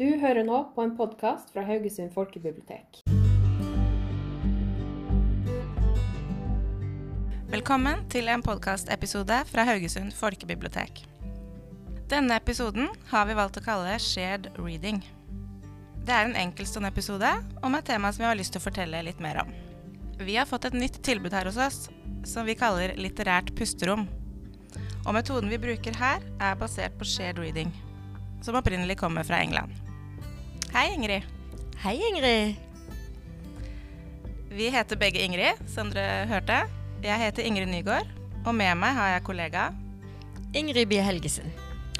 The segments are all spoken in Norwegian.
Du hører nå på en podkast fra Haugesund folkebibliotek. Velkommen til en podkastepisode fra Haugesund folkebibliotek. Denne episoden har vi valgt å kalle Shared reading. Det er en enkeltstående episode om et tema som vi har lyst til å fortelle litt mer om. Vi har fått et nytt tilbud her hos oss som vi kaller litterært pusterom. Og metoden vi bruker her, er basert på shared reading, som opprinnelig kommer fra England. Hei, Ingrid. Hei, Ingrid. Vi heter begge Ingrid, som dere hørte. Jeg heter Ingrid Nygaard, og med meg har jeg kollega Ingrid Bie Helgesen.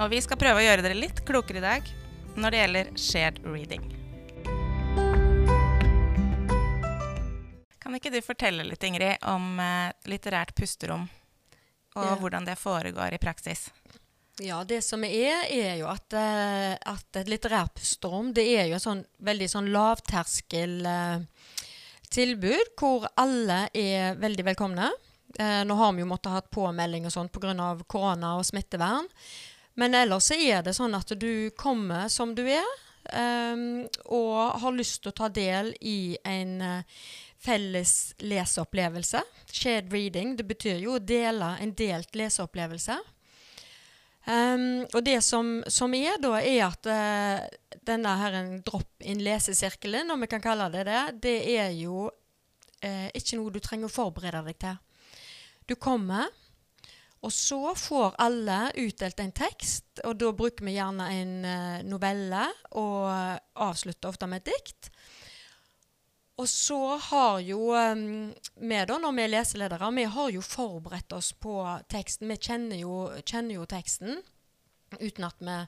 Og vi skal prøve å gjøre dere litt klokere i dag når det gjelder shared reading. Kan ikke du fortelle litt, Ingrid, om eh, litterært pusterom? Og Ja. hvordan det foregår i praksis? Ja, det som er, er jo at, eh, at et litterært pusterom, det er jo et sånn veldig sånn lavterskel eh, hvor alle er veldig velkomne. Eh, nå har vi jo måttet ha påmelding og sånn pga. korona og smittevern. Men ellers er det sånn at du kommer som du er, eh, og har lyst til å ta del i en eh, felles leseopplevelse. Shared reading, det betyr jo å dele en delt leseopplevelse. Um, og det som, som er da, er at uh, denne her en drop-in-lesesirkelen, om vi kan kalle det det, det er jo uh, ikke noe du trenger å forberede deg til. Du kommer, og så får alle utdelt en tekst, og da bruker vi gjerne en uh, novelle, og avslutter ofte med et dikt. Og så har jo vi, da, når vi er leseledere, vi har jo forberedt oss på teksten. Vi kjenner jo, kjenner jo teksten uten at vi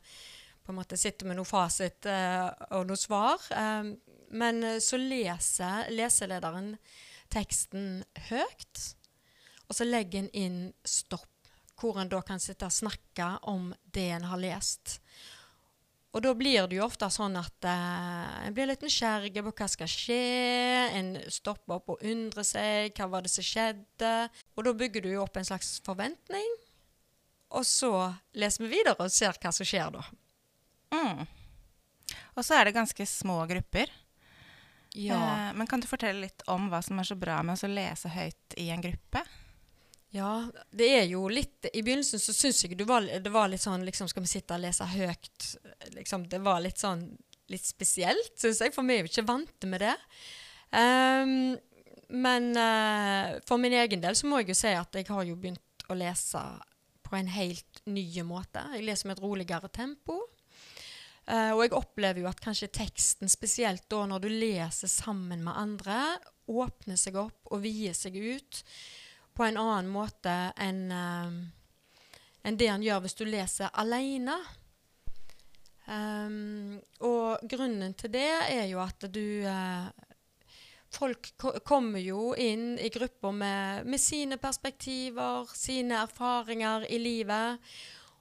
på en måte sitter med noe fasit eh, og noe svar. Um, men eh, så leser leselederen teksten høyt, og så legger en inn stopp, hvor en da kan sitte og snakke om det en har lest. Og da blir det jo ofte sånn at eh, en blir litt nysgjerrig på hva skal skje. En stopper opp og undrer seg. Hva var det som skjedde? Og da bygger du jo opp en slags forventning. Og så leser vi videre og ser hva som skjer da. Mm. Og så er det ganske små grupper. Ja, Eh, men kan du fortelle litt om hva som er så bra med å lese høyt i en gruppe? Ja det er jo litt I begynnelsen så syns jeg var, det var litt sånn liksom Skal vi sitte og lese høyt? Liksom, det var litt sånn litt spesielt, syns jeg, for vi er jo ikke vant med det. Um, men uh, for min egen del så må jeg jo si at jeg har jo begynt å lese på en helt ny måte. Jeg leser med et roligere tempo. Uh, og jeg opplever jo at kanskje teksten, spesielt da når du leser sammen med andre, åpner seg opp og vier seg ut på en annen måte enn um, en det han gjør hvis du leser alene. Um, og grunnen til det er jo at du uh, Folk ko kommer jo inn i grupper med, med sine perspektiver, sine erfaringer i livet.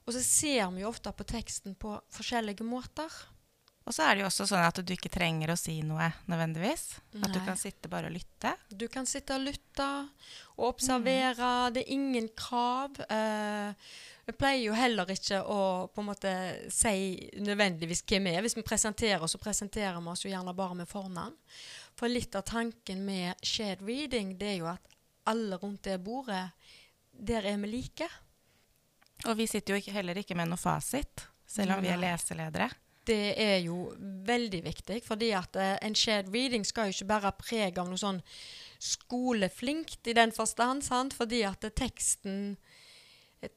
Og så ser vi jo ofte på teksten på forskjellige måter. Og så er det jo også sånn at du ikke trenger å si noe nødvendigvis. At du kan sitte bare og lytte. Du kan sitte og lytte og observere. Det er ingen krav. Eh, jeg pleier jo heller ikke å på en måte si nødvendigvis hvem vi er. Hvis vi presenterer oss, så presenterer vi oss jo gjerne bare med fornavn. For litt av tanken med shared reading, det er jo at alle rundt det bordet, der er vi like. Og vi sitter jo heller ikke med noe fasit, selv om vi er leseledere. Det er jo veldig viktig, fordi at eh, en shared reading skal jo ikke bare prege preg av noe sånn skoleflinkt i den forstand, sant? fordi at teksten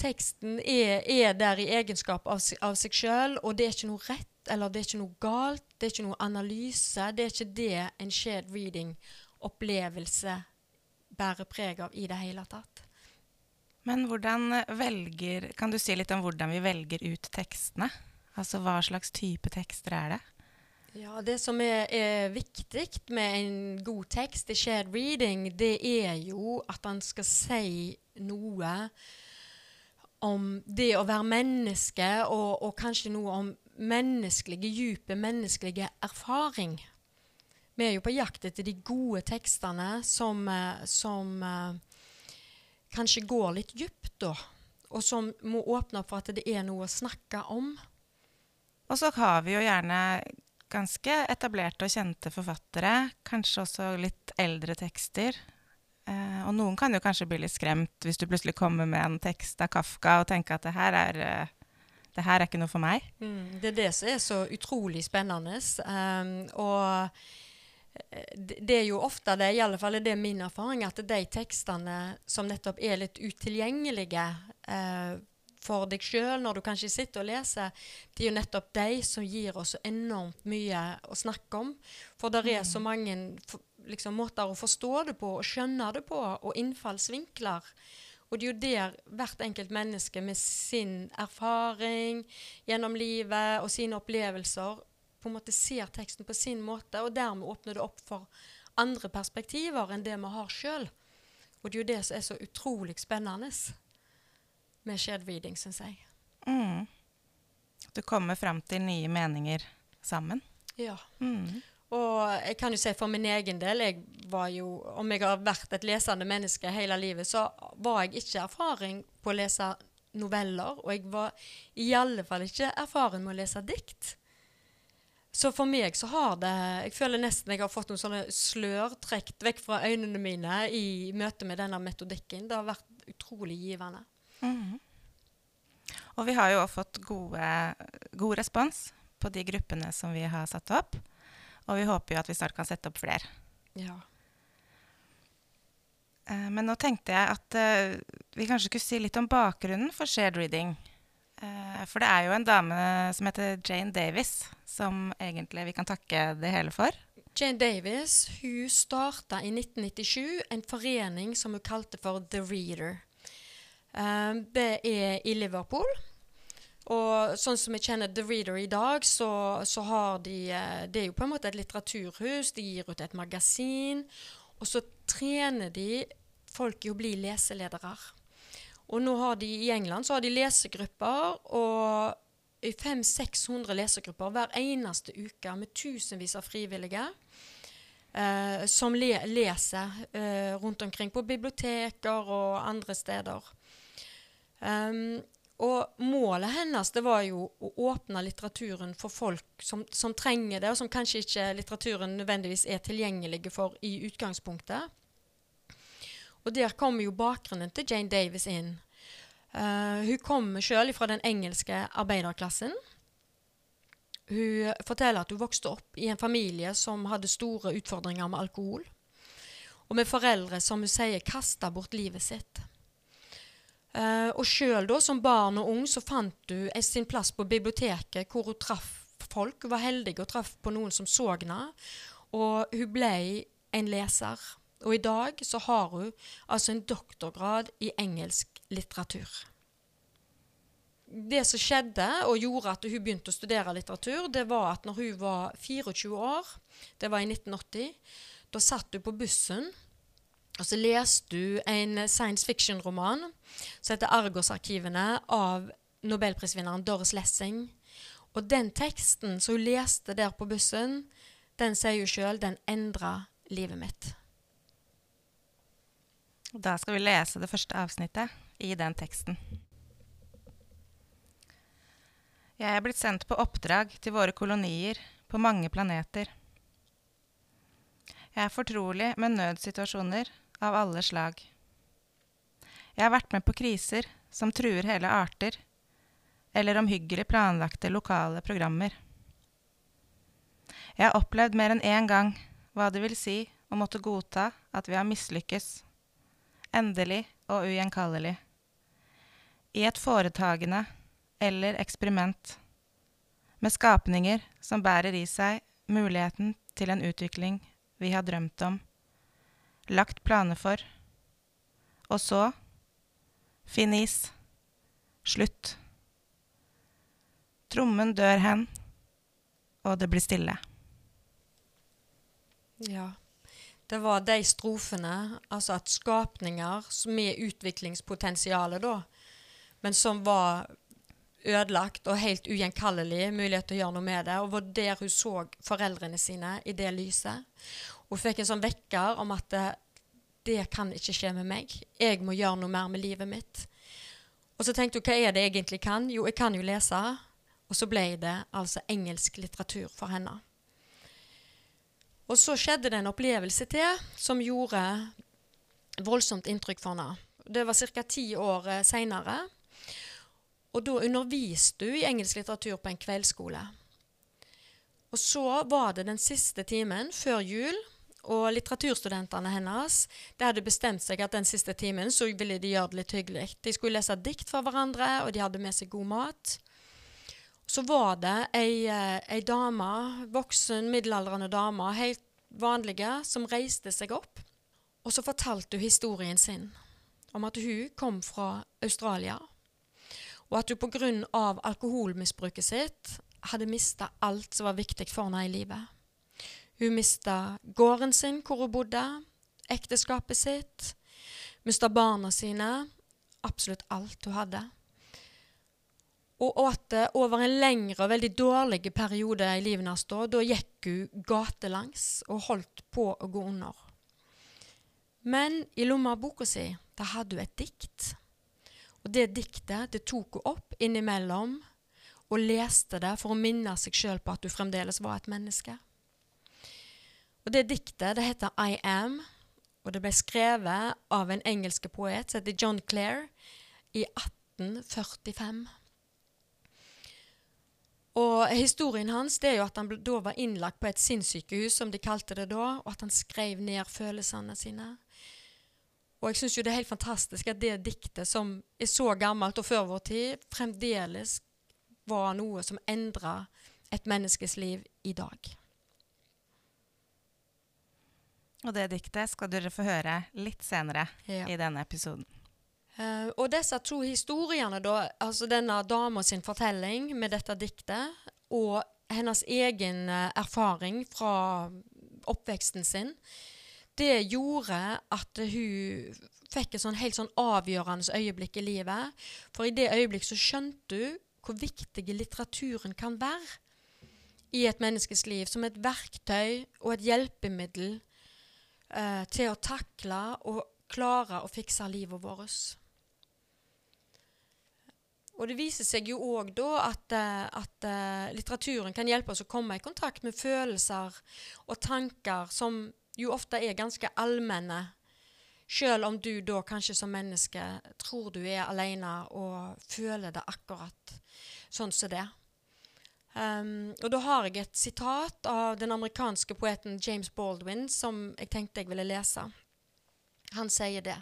Teksten er, er der i egenskap av, av seg sjøl, og det er ikke noe rett eller det er ikke noe galt, det er ikke noe analyse. Det er ikke det en shared reading-opplevelse bærer preg av i det hele tatt. Men hvordan velger Kan du si litt om hvordan vi velger ut tekstene? Altså hva slags type tekster er det? Ja, Det som er, er viktig med en god tekst i shared reading, det er jo at han skal si noe om det å være menneske, og, og kanskje noe om menneskelige, dype menneskelige erfaring. Vi er jo på jakt etter de gode tekstene som, eh, som eh, kanskje går litt dypt, da. Og som må åpne opp for at det er noe å snakke om. Og så har vi jo gjerne ganske etablerte og kjente forfattere. Kanskje også litt eldre tekster. Eh, og noen kan jo kanskje bli litt skremt hvis du plutselig kommer med en tekst av Kafka og tenker at det her er, eh, det her er ikke noe for meg. Mm, det er det som er så utrolig spennende. Um, og eh, det, er jo ofte det, i alle fall er det min erfaring, at de tekstene som nettopp er litt utilgjengelige eh, for deg sjøl når du kanskje sitter og leser, det er jo nettopp de som gir oss enormt mye å snakke om. For det er så mange liksom, måter å forstå det på og skjønne det på, og innfallsvinkler. Og det er jo der hvert enkelt menneske med sin erfaring gjennom livet og sine opplevelser på en måte ser teksten på sin måte, og dermed åpner det opp for andre perspektiver enn det vi har sjøl. Og det er jo det som er så utrolig spennende med shared reading, syns jeg. Mm. Du kommer fram til nye meninger sammen. Ja. Mm. Og jeg kan jo si for min egen del, jeg var jo, om jeg har vært et lesende menneske hele livet, så var jeg ikke erfaring på å lese noveller. Og jeg var i alle fall ikke erfaren med å lese dikt. Så for meg så har det Jeg føler nesten jeg har fått noen sånne slør trukket vekk fra øynene mine i møte med denne metodikken. Det har vært utrolig givende. Mm. Og vi har jo også fått gode, god respons på de gruppene som vi har satt opp. Og vi håper jo at vi snart kan sette opp flere. Ja. Eh, men nå tenkte jeg at eh, vi kanskje skulle si litt om bakgrunnen for shared reading. Eh, for det er jo en dame som heter Jane Davis, som egentlig vi kan takke det hele for. Jane Davis hun starta i 1997 en forening som hun kalte for The Reader. Det er i Liverpool. Og sånn som vi kjenner The Reader i dag, så, så, har de eh, Det er jo på en måte et litteraturhus. De gir ut et magasin. Og så trener de folk i å bli leseledere. Og nå har de i England så har de lesegrupper. og i 500-600 lesegrupper hver eneste uke med tusenvis av frivillige eh, som le leser eh, rundt omkring på biblioteker og andre steder. Um, og målet hennes det var jo å åpne litteraturen for folk som, som, trenger det, og som kanskje ikke litteraturen nødvendigvis er tilgjengelige for i utgangspunktet. Og der kommer jo bakgrunnen til Jane Davis inn. Uh, hun kommer sjøl fra den engelske arbeiderklassen. Hun forteller at hun vokste opp i en familie som hadde store utfordringer med alkohol. Og med foreldre som hun sier kasta bort livet sitt. Uh, og sjøl som barn og ung så fant hun sin plass på biblioteket, hvor hun traff folk. Hun var heldig og traff på noen som så henne. Og hun ble en leser. Og i dag så har hun altså en doktorgrad i engelsk litteratur. Det som skjedde og gjorde at hun begynte å studere litteratur, det var at når hun var 24 år, det var i 1980, da satt hun på bussen og så leste du en science fiction-roman som heter 'Argos-arkivene' av nobelprisvinneren Doris Lessing. Og den teksten som hun leste der på bussen, den sier hun sjøl den endra livet mitt. Da skal vi lese det første avsnittet i den teksten. Jeg er blitt sendt på oppdrag til våre kolonier på mange planeter. Jeg er fortrolig med nødsituasjoner av alle slag. Jeg har vært med på kriser som truer hele arter, eller omhyggelig planlagte lokale programmer. Jeg har opplevd mer enn én gang hva det vil si å måtte godta at vi har mislykkes, endelig og ugjenkallelig, i et foretagende eller eksperiment, med skapninger som bærer i seg muligheten til en utvikling vi har drømt om lagt planer for. Og så finis. Slutt. Trommen dør hen, og det blir stille. Ja. Det var de strofene, altså at skapninger med utviklingspotensialet, da, men som var ødelagt og helt ugjenkallelig mulighet til å gjøre noe med det. Og var der hun så foreldrene sine i det lyset. Hun fikk en sånn vekker om at det, det kan ikke skje med meg. Jeg må gjøre noe mer med livet mitt. Og så tenkte hun hva er det jeg egentlig kan? Jo, jeg kan jo lese. Og så ble det altså engelsk litteratur for henne. Og så skjedde det en opplevelse til som gjorde voldsomt inntrykk for henne. Det var ca. ti år eh, seinere. Og da underviste hun i engelsk litteratur på en kveldsskole. Og så var det den siste timen før jul, og litteraturstudentene hennes de hadde bestemt seg at den siste timen så ville de gjøre det litt hyggelig. De skulle lese dikt for hverandre, og de hadde med seg god mat. Så var det ei, eh, ei dame, voksen, middelaldrende dame, helt vanlige, som reiste seg opp. Og så fortalte hun historien sin om at hun kom fra Australia, og at hun pga. alkoholmisbruket sitt hadde mista alt som var viktig for henne i livet. Hun mista gården sin hvor hun bodde, ekteskapet sitt, mista barna sine, absolutt alt hun hadde. Og at over en lengre og veldig dårlig periode i livet hennes da, da gikk hun gatelangs og holdt på å gå under. Men i lomma av boka si da hadde hun et dikt. Og det diktet det tok hun opp innimellom og leste det for å minne seg sjøl på at hun fremdeles var et menneske. Og Det diktet det heter I Am, og det ble skrevet av en engelsk poet som heter John Clare i 1845. Og Historien hans det er jo at han da var innlagt på et sinnssykehus, som de kalte det da, og at han skrev ned følelsene sine. Og jeg syns jo det er helt fantastisk at det diktet, som er så gammelt og før vår tid, fremdeles var noe som endra et menneskes liv i dag. Og det diktet skal dere få høre litt senere ja. i denne episoden. Uh, og disse to historiene, da, altså denne dama sin fortelling med dette diktet, og hennes egen uh, erfaring fra oppveksten sin, det gjorde at hun fikk et sånn helt sånn avgjørende øyeblikk i livet. For i det øyeblikk så skjønte hun hvor viktig litteraturen kan være i et menneskes liv, som et verktøy og et hjelpemiddel eh, til å takle og klare å fikse livet vårt. Og det viser seg jo òg da at, eh, at uh, litteraturen kan hjelpe oss å komme i kontakt med følelser og tanker som jo ofte er ganske allmenne. Selv om du da kanskje som menneske tror du er alene og føler det akkurat sånn som det. Um, og da har jeg et sitat av den amerikanske poeten James Baldwin som jeg tenkte jeg ville lese. Han sier det.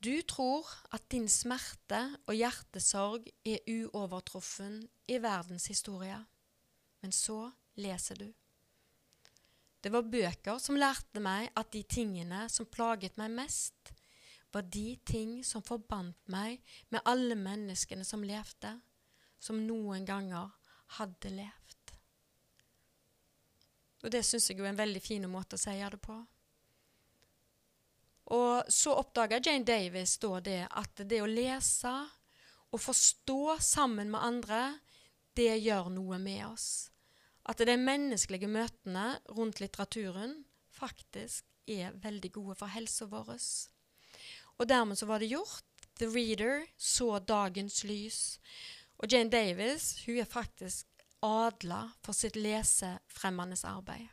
Du tror at din smerte og hjertesorg er uovertruffen i verdens historie. Men så leser du. Det var bøker som lærte meg at de tingene som plaget meg mest, var de ting som forbandt meg med alle menneskene som levde, som noen ganger hadde levd. Og det syns jeg er en veldig fin måte å si det på. Og så oppdaga Jane Davis da det at det å lese og forstå sammen med andre, det gjør noe med oss. At de menneskelige møtene rundt litteraturen faktisk er veldig gode for helsa vår. Og dermed så var det gjort. The Reader så dagens lys. Og Jane Davis hun er faktisk adla for sitt lesefremmende arbeid.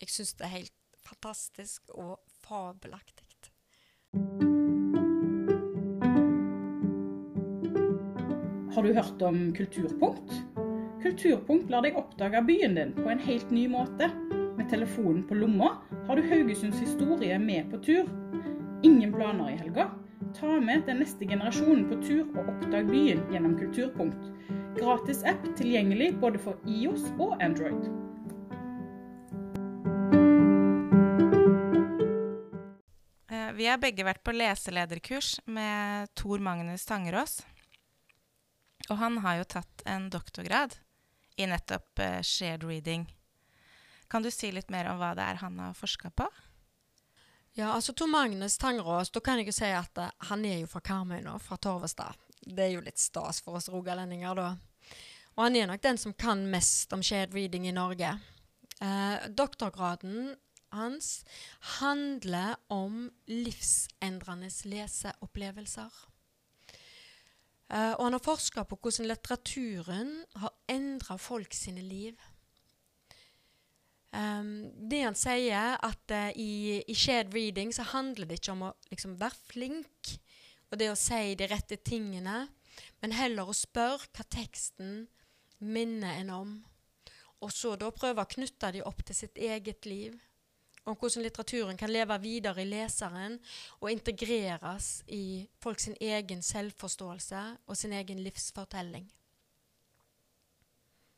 Jeg syns det er helt fantastisk og fabelaktig. Har du hørt om Kulturpunkt? Kulturpunkt lar deg oppdage byen din på en helt ny måte. Med telefonen på lomma har du Haugesunds historie med på tur. Ingen planer i helga, Ta med den neste generasjonen på tur og oppdag byen gjennom Kulturpunkt. Gratis app tilgjengelig både for IOS og Android. Eh, vi har begge vært på leselederkurs med Tor Magnus Tangerås. Og han har jo tatt en doktorgrad i nettopp uh, shared reading. Kan du si litt mer om hva det er han har forska på? Ja, altså Tor Magnus Tangerås, da kan jeg jo si at uh, han er jo fra Karmøy nå, fra Torvestad. Det er jo litt stas for oss rogalendinger, da. Og han er nok den som kan mest om shade reading i Norge. Uh, doktorgraden hans handler om livsendrende leseopplevelser. Uh, og han har forska på hvordan litteraturen har endra folk sine liv. Um, det han sier, at uh, i, i, shared reading så handler det ikke om å liksom, være flink og det å si de rette tingene, men heller å spørre hva teksten minner en om. Og så da prøve å knytte de opp til sitt eget liv. Om hvordan litteraturen kan leve videre i leseren og integreres i folks egen selvforståelse og sin egen livsfortelling.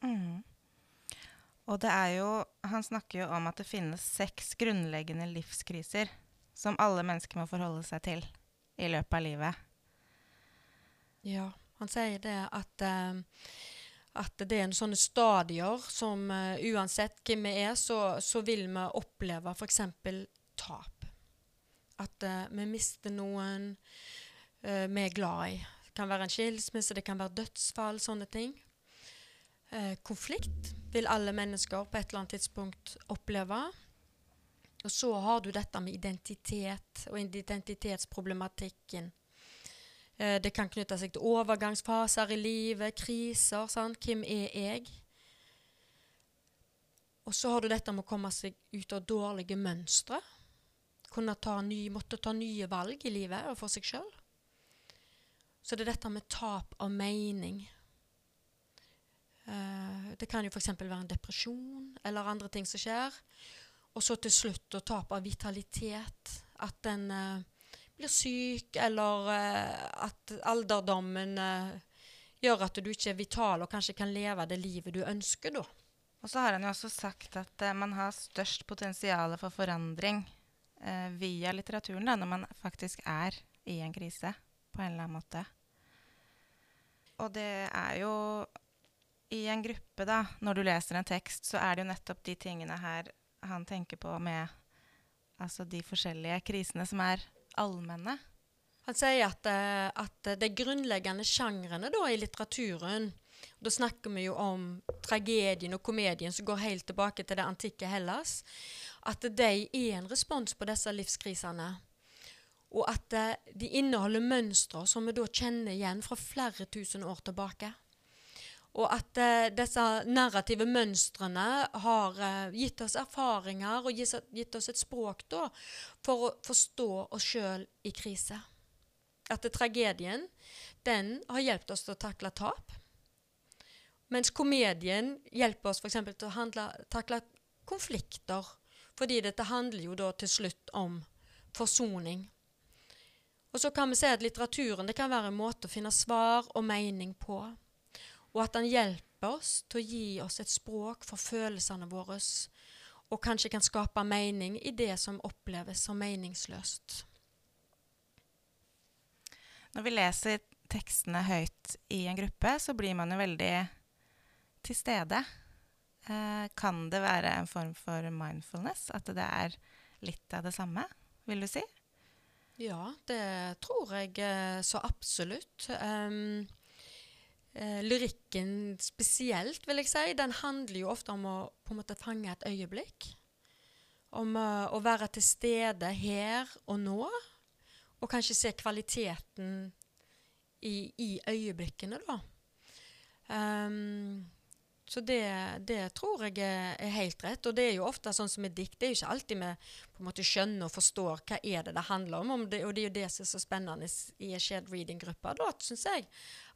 Mm. Og det er jo Han snakker jo om at det finnes seks grunnleggende livskriser som alle mennesker må forholde seg til i løpet av livet. Ja, han sier det at um at det er en sånne stadier som uh, uansett hvem vi er, så, så vil vi oppleve f.eks. tap. At uh, vi mister noen uh, vi er glad i. Det kan være en skilsmisse, det kan være dødsfall, sånne ting. konflikt vil alle mennesker på et eller annet tidspunkt oppleve. Og så har du dette med identitet og identitetsproblematikken. Eh, det kan knytte seg til overgangsfaser i livet, kriser. Sant? Hvem er jeg? Og så har du dette med å komme seg ut av dårlige mønstre. Kunne ta ny, måtte ta nye valg i livet og for seg sjøl. Så det er dette med tap av mening. Uh, det kan jo f.eks. være en depresjon eller andre ting som skjer. Og så til slutt å tape av vitalitet. At den uh, blir syk, eller uh, at alderdommen gjør at du ikke er vital og kanskje kan leve det livet du ønsker, da. Og så har han jo også sagt at man har størst potensial for forandring via litteraturen da, når man faktisk er i en krise på en eller annen måte. Og det er jo i en gruppe, da, når du leser en tekst, så er det jo nettopp de tingene her han tenker på med altså de forskjellige krisene som er allmenne? Han sier at, uh, at de grunnleggende sjangrene i litteraturen Da snakker vi jo om tragedien og komedien som går helt tilbake til det antikke Hellas. At de er en respons på disse livskrisene. Og at uh, de inneholder mønstre som vi da kjenner igjen fra flere tusen år tilbake. Og at eh, disse narrative mønstrene har eh, gitt oss erfaringer og gitt, oss et språk da, for å forstå oss sjøl i krise. At det, tragedien den har hjulpet oss til å takle tap. Mens komedien hjelper oss f.eks. til å handle, takle konflikter. Fordi dette handler jo da til slutt om forsoning. Og så kan vi si at litteraturen det kan være en måte å finne svar og mening på og at han hjelper oss til å gi oss et språk for følelsene våre, og kanskje kan skape mening i det som oppleves som meningsløst. Når vi leser tekstene høyt i en gruppe, så blir man jo veldig til stede. Eh, kan det være en form for mindfulness? At det er litt av det samme, vil du si? Ja, det tror jeg eh, så absolutt. Um, eh, lyrikken spesielt, vil jeg si, den handler jo ofte om å på en måte fange et øyeblikk. Om uh, å være til stede her og nå, og kanskje se kvaliteten i, i øyeblikkene, da. Um, så det, det, tror jeg er, helt rett. Og det er jo ofte sånn som med dikt. Det er jo ikke alltid vi på en måte skjønner og forstår hva er det det handler om. om det, og det er jo det som er så spennende i shared reading-gruppe, da, syns jeg.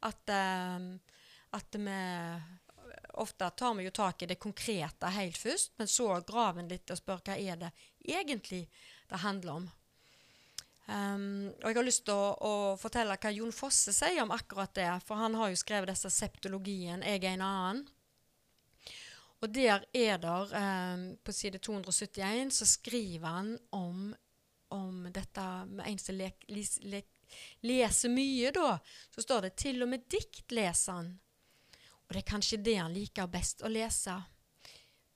At, uh, at vi Ofte tar vi jo tak i det konkrete helt først, men så graver en litt og spør hva er det egentlig det handler om. Um, og Jeg har lyst til å, å, fortelle hva Jon Fosse sier om akkurat det. For han har jo skrevet disse septologien 'Jeg er en annen'. Og der er der, eh, på side 271, så skriver han om, om dette med en som lek, les, lek, leser mye, da. Så står det 'til og med dikt leser han'. Og det er kanskje det han liker best å lese.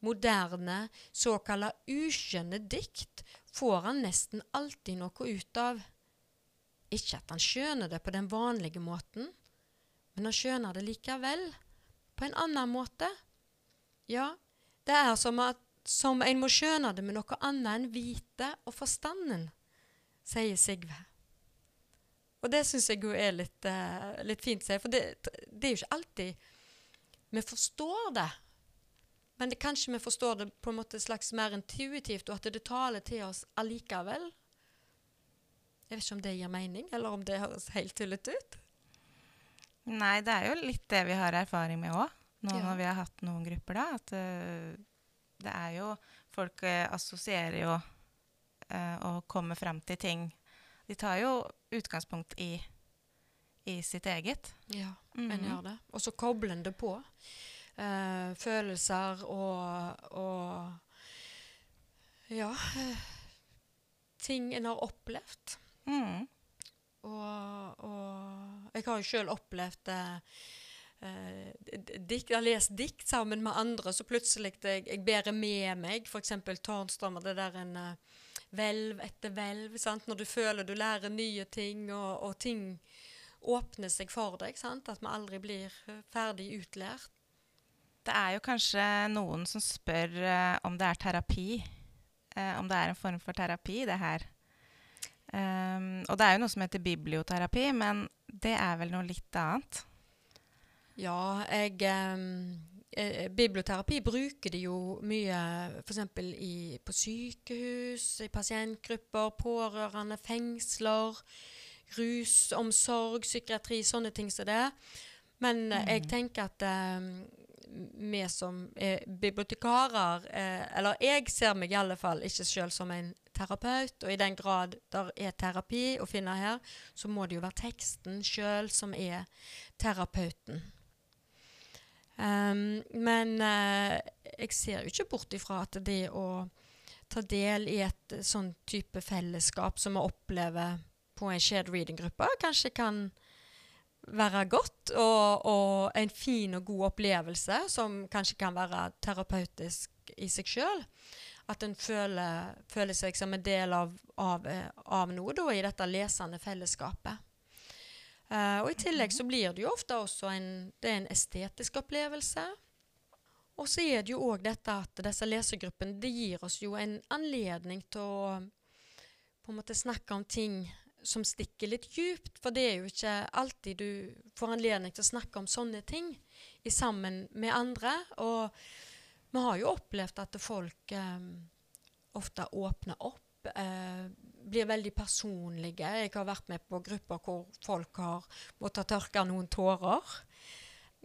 Moderne, såkalla uskjønne dikt får han nesten alltid noe ut av. Ikke at han skjønner det på den vanlige måten, men han skjønner det likevel, på en annen måte. Ja, det er som, at, som en må skjøne det med noe annet enn vite og forstanden, sier Sigve. Og det syns jeg jo er litt, uh, litt fint for det, det er jo ikke alltid vi forstår det. Men det, kanskje vi forstår det på en måte slags mer intuitivt, og at det taler til oss allikevel. Jeg vet ikke om det gir mening, eller om det høres helt tullete ut. Nei, det er jo litt det vi har erfaring med òg, nå Ja. når vi har hatt noen grupper, da. At uh, det er jo Folk uh, assosierer jo uh, og kommer frem til ting. De tar jo utgangspunkt i, i sitt eget. Ja, Mhm. en gjør det. Og så kobler en det på. Eh, følelser og, og Ja. eh, ting en har opplevd. Mm. Og, og jeg har jo sjøl opplevd eh, eh, dikt, Jeg har lest dikt sammen med andre, så plutselig jeg, jeg bærer med meg f.eks. Tårnstrømmer, det der en hvelv etter hvelv. Når du føler du lærer nye ting, og, og ting åpner seg for deg. sant? At vi aldri blir eh, ferdig utlært. Det er jo kanskje noen som spør uh, om det er terapi. uh, om det er en form for terapi, det her. Um, og det er jo noe som heter biblioterapi, men det er vel noe litt annet. Ja, jeg eh, Biblioterapi bruker de jo mye f.eks. på sykehus, i pasientgrupper, pårørende, fengsler, rusomsorg, psykiatri, sånne ting som det. Men mm. jeg tenker at eh, vi som er bibliotekarer eh, Eller jeg ser meg i alle fall ikke sjøl som en terapeut, og i den grad der er terapi å finne her, så må det jo være teksten sjøl som er terapeuten. Ehm, men uh, jeg ser jo ikke bort ifra at det å ta del i et sånn type fellesskap som vi opplever på en shared reading-gruppe, kanskje kan være godt og, og en fin og god opplevelse som kanskje kan være terapeutisk i seg sjøl. At en føler, føler seg som en del av, av, eh, av noe da, i dette lesende fellesskapet. Eh, og I tillegg så blir det jo ofte også en, det er en estetisk opplevelse. Og så er det jo òg dette at disse lesegruppene det gir oss jo en anledning til å på en måte snakke om ting som stikker litt djupt. For det er jo ikke alltid du får anledning til å snakke om sånne ting i sammen med andre. Og vi har jo opplevd at folk eh, ofte åpner opp. Eh, blir veldig personlige. Jeg har vært med på grupper hvor folk har måttet tørke noen tårer.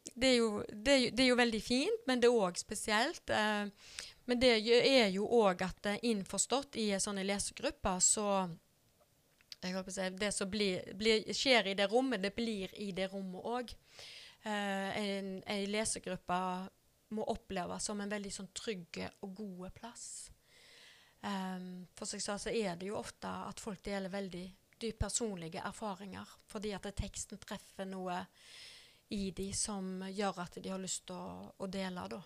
Det er, jo, det, er jo, det er jo veldig fint, men det er òg spesielt. Eh, men det er jo òg at eh, innforstått i sånne lesegrupper, så si, Det som blir, blir, skjer i det rommet, det blir i det rommet òg. Eh, en, en lesegruppe må oppleves som en veldig sånn trygg og god plass. Um, for som jeg sa, så er det jo ofte at folk deler veldig dypt personlige erfaringer, fordi at teksten treffer noe i de som gjør at de har lyst til å, å dele. Da.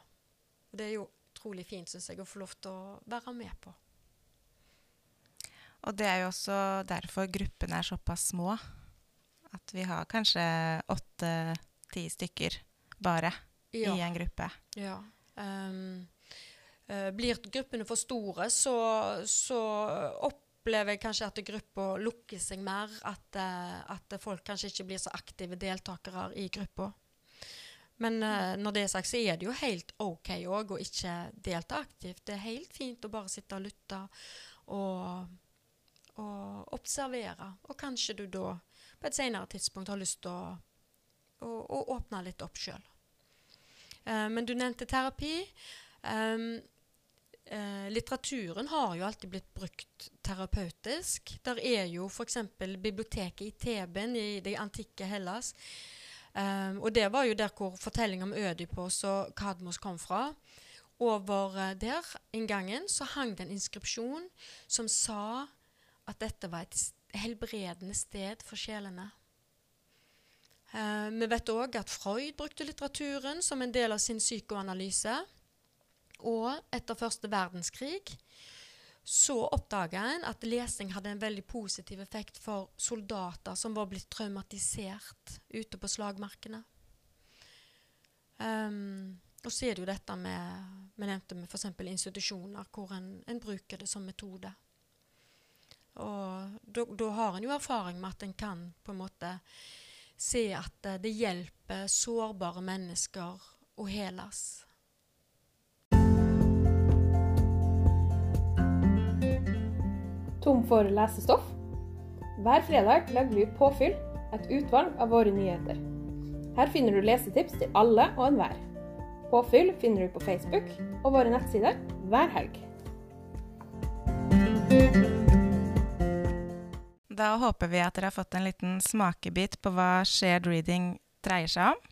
Og det er jo utrolig fint, syns jeg, å få lov til å være med på. Og det er jo også derfor gruppene er såpass små. At vi har kanskje åtte-ti stykker bare i en gruppe. Ja. Um, blir gruppene for store, så, så opplever jeg kanskje at gruppa lukker seg mer. At, uh, at, folk kanskje ikke blir så aktive deltakere i gruppa. Men uh, når det er sagt, så er det jo helt OK òg å ikke delta aktivt. Det er helt fint å bare sitte og lytte og, og observere. Og kanskje du da på et senere tidspunkt har lyst til å, å, å åpne litt opp sjøl. Uh, men du nevnte terapi. Um, uh, litteraturen har jo alltid blitt brukt terapeutisk. Der er jo f.eks. biblioteket i Teben i det antikke Hellas. Um, og det var jo der hvor fortellingen om Ødipos og Kadmos kom fra. Over uh, der inngangen så hang det en inskripsjon som sa at dette var et helbredende sted for sjelene. Uh, vi vet òg at Freud brukte litteraturen som en del av sin psykoanalyse. Og etter første verdenskrig så oppdaga en at lesing hadde en veldig positiv effekt for soldater som var blitt traumatisert ute på slagmarkene. Um, og så er det jo dette med vi nevnte med f.eks. institusjoner hvor en, en bruker det som metode. Og da, har en jo erfaring med at en kan på en måte se at eh, det hjelper sårbare mennesker å heles. Tom for lesestoff? Hver fredag legger vi Påfyll, et utvalg av våre nyheter. Her finner du lesetips til alle og enhver. Påfyll finner du på Facebook og våre nettsider hver helg. Da håper vi at dere har fått en liten smakebit på hva shared reading dreier seg om.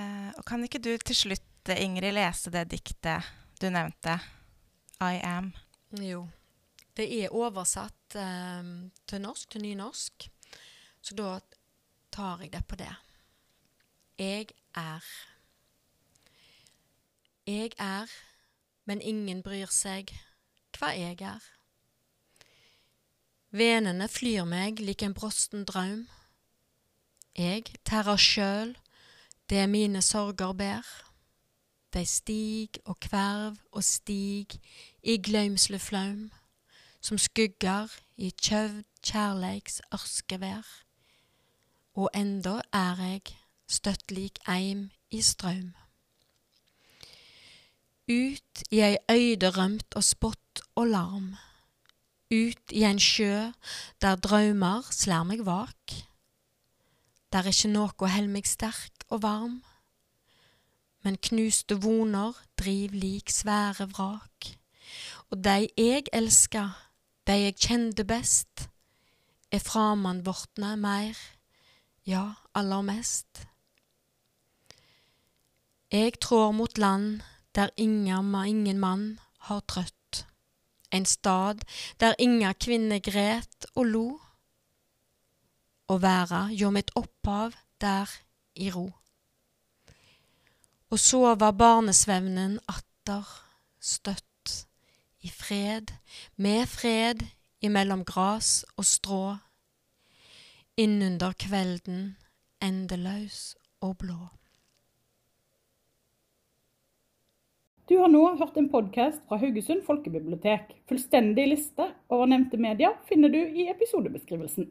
Eh, og kan ikke du til slutt, Ingrid, lese det diktet du nevnte? I am. Jo. Det er oversatt eh, til norsk, til nynorsk. Så da tar jeg det på det. Jeg er. Jeg er, men ingen bryr seg hva jeg er. Venene flyr meg lik en brosten draum. Jeg terrer sjøl det mine sorger ber. De stig og kverv og stig i gløymsleflaum, som skygger i kjøvd kjærleiks ørskevær. Og enda er jeg støtt lik eim i strøm. Ut i ei øyde rømt og spott og larm ut i en sjø der drømmer slær meg vak, der ikke noe held meg sterk og varm, men knuste voner driv lik svære vrak, og dei jeg elsker, dei jeg kjente best, er framandvortne meir, ja, aller mest. Jeg trår mot land der ingen, ingen mann har trøtt en stad der inga kvinne gret og lo, og verda hjå mitt opphav der i ro. Og sova barnesvevnen atter støtt, i fred, med fred imellom gras og strå, innunder kvelden endeløs og blå. Du har nå hørt en podkast fra Haugesund folkebibliotek. Fullstendig liste over nevnte medier finner du i episodebeskrivelsen.